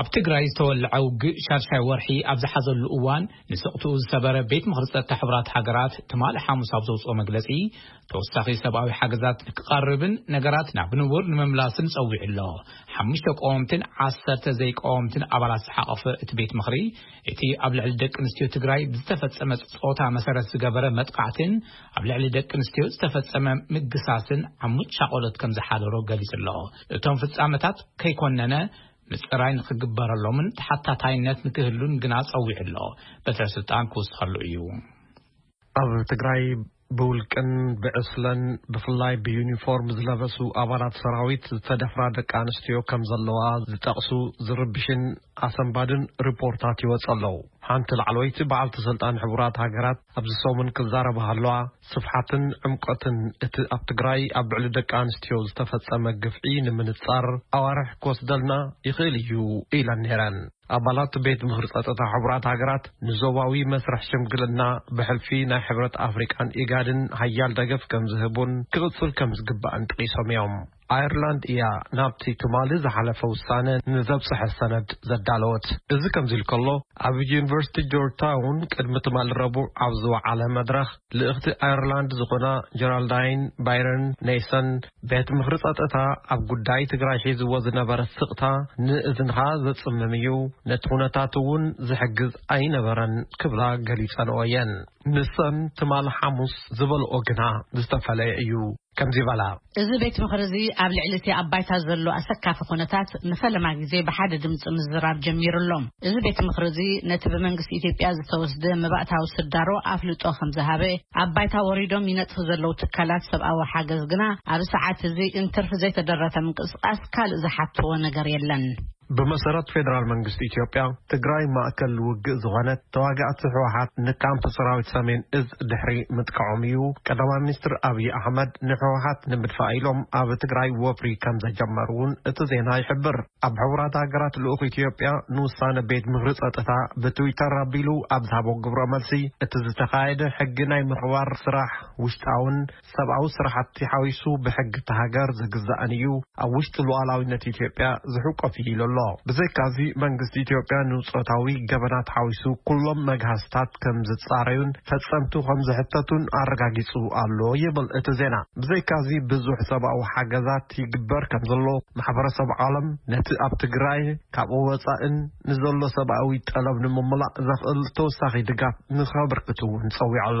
ኣብ ትግራይ ዝተወልዐ ውግእ ሻድሻይ ወርሒ ኣብ ዝሓዘሉ እዋን ንስቕትኡ ዝሰበረ ቤት ምኽሪ ፀጥታ ሕቡራት ሃገራት ትማሊ ሓሙስ ኣብ ዘውፅኦ መግለፂ ተወሳኺ ሰብኣዊ ሓገዛት ንክቐርብን ነገራት ናብ ንቡር ንምምላስን ፀዊዑ ኣሎ። ሓሙሽተ ቀወምትን ዓሰርተ ዘይቀወምትን ኣባላት ዝሓቐፈ እቲ ቤት ምኽሪ እቲ ኣብ ልዕሊ ደቂ ኣንስትዮ ትግራይ ብዝተፈፀመ ፆታ መሰረት ዝገበረ መጥቓዕትን ኣብ ልዕሊ ደቂ ኣንስትዮ ዝተፈፀመ ምግሳስን ዓሙፅ ሻቐሎት ከምዝሓደሮ ገሊፁ ኣሎ። እቶም ፍፃመታት ከይኮነነ ምጽራይ ንኽግበረሎምን ተሓታታይነት ንክህሉን ግና ጸዊዑ ኣሎ። በትረ ስልጣን ክውስኸሉ እዩ። ኣብ ትግራይ ብውልቅን ብዕስለን ብፍላይ ብዩኒፎርም ዝለበሱ ኣባላት ሰራዊት ዝተደፍራ ደቂ ኣንስትዮ ከም ዘለዋ ዝጠቕሱ ዝርብሽን ኣሰንባድን ሪፖርታት ይወፅ ኣለው። ሓንቲ ላዕለወይቲ በዓልቲ ስልጣን ሕቡራት ሃገራት ኣብዚ ሰሙን ክዛረባ ሃለዋ ስፍሓትን ዕምቆትን እቲ ኣብ ትግራይ ኣብ ልዕሊ ደቂ ኣንስትዮ ዝተፈፀመ ግፍዒ ንምንፃር ኣዋርሕ ክወስደልና ይኽእል እዩ ኢለን ነይረን። ኣባላት ቤት ምኽሪ ፀጥታ ሕቡራት ሃገራት ንዞባዊ መስርሕ ሽምግልና ብሕልፊ ናይ ሕብረት ኣፍሪቃን ኢጋድን ሓያል ደገፍ ከምዝህቡን ክቕፅል ከምዝግባእን ጠቒሶም እዮም። ኣየርላንድ እያ ናብቲ ትማሊ ዝሓለፈ ውሳነ ንዘብጽሐ ሰነድ ዘዳለወት። እዚ ከምዚ ኢሉ ከሎ፣ ኣብ ዩኒቨርሲቲ ጆርጅታውን ቅድሚ ትማሊ ረቡዕ ኣብ ዝወዓለ መድረኽ፣ ልእኽቲ ኣየርላንድ ዝኾና ጀራልዳይን ባይረን ነይሰን፣ ቤት ምኽሪ ጸጥታ ኣብ ጉዳይ ትግራይ ሒዝዎ ዝነበረ ስቕታ ንእዝንኻ ዘጽምም እዩ፣ ነቲ ኩነታት'ውን ዝሕግዝ ኣይነበረን ክብላ ገሊጸንኦ እየን። ንሰን ትማሊ ሓሙስ ዝበልኦ ግና ዝተፈለየ እዩ። ከምዚ በላ። እዚ ቤት ምኽሪ እዚ ኣብ ልዕሊ እቲ ኣብ ባይታ ዘሎ ኣሰካፊ ኩነታት ንፈለማ ግዜ ብሓደ ድምፂ ምዝራብ ጀሚሩ ኣሎ። እዚ ቤት ምኽሪ እዚ ነቲ ብመንግስቲ ኢትዮጵያ ዝተወስደ መባእታዊ ስዳሮ ኣፍልጦ ከምዝሃበ፣ ኣብ ባይታ ወሪዶም ይነጥፉ ዘለዉ ትካላት ሰብኣዊ ሓገዝ ግና ኣብ ሰዓት እዚ እንትርፊ ዘይተደረተ ምንቅስቓስ ካልእ ዝሓትዎ ነገር የለን። ብመሰረት ፌደራል መንግስቲ ኢትዮጵያ፣ ትግራይ ማእከል ውግእ ዝኾነት፣ ተዋጋእቲ ህወሓት ንካምፕ ሰራዊት ሰሜን እዝ ድሕሪ ምጥቃዖም እዩ። ቀዳማይ ሚኒስትር ኣብዪ ኣሕመድ ንህወሓት ንምድፋእ ኢሎም ኣብ ትግራይ ወፍሪ ከምዘጀመሩ እውን እቲ ዜና ይሕብር። ኣብ ሕቡራት ሃገራት ልኡኽ ኢትዮጵያ ንውሳነ ቤት ምኽሪ ፀጥታ ብትዊተር ኣቢሉ ኣብ ዝሃቦ ግብረ መልሲ፣ እቲ ዝተኻየደ ሕጊ ናይ ምኽባር ስራሕ ውሽጣውን ሰብኣዊ ስራሕቲ ሓዊሱ ብሕጊ እታ ሃገር ዝግዛእን እዩ፣ ኣብ ውሽጢ ሉኣላዊነት ኢትዮጵያ ዝሕቆፍ እዩ ኢሉ ኣሎ። ብዘይካዚ መንግስቲ ኢትዮጵያ ንጾታዊ ገበናት ሓዊሱ ኩሎም መግሃስታት ከም ዝጻረዩን ፈጸምቱ ከም ዝሕተቱን ኣረጋጊጹ ኣሎ ይብል እቲ ዜና። ብዘይካዚ ብዙሕ ሰብኣዊ ሓገዛት ይግበር ከም ዘሎ ማሕበረሰብ ዓለም ነቲ ኣብ ትግራይን ካብኡ ወጻእን ንዘሎ ሰብኣዊ ጠለብ ንምምላእ ዘኽእል ተወሳኺ ድጋፍ ንኸብርክት'ውን ጸዊዑ ኣሎ።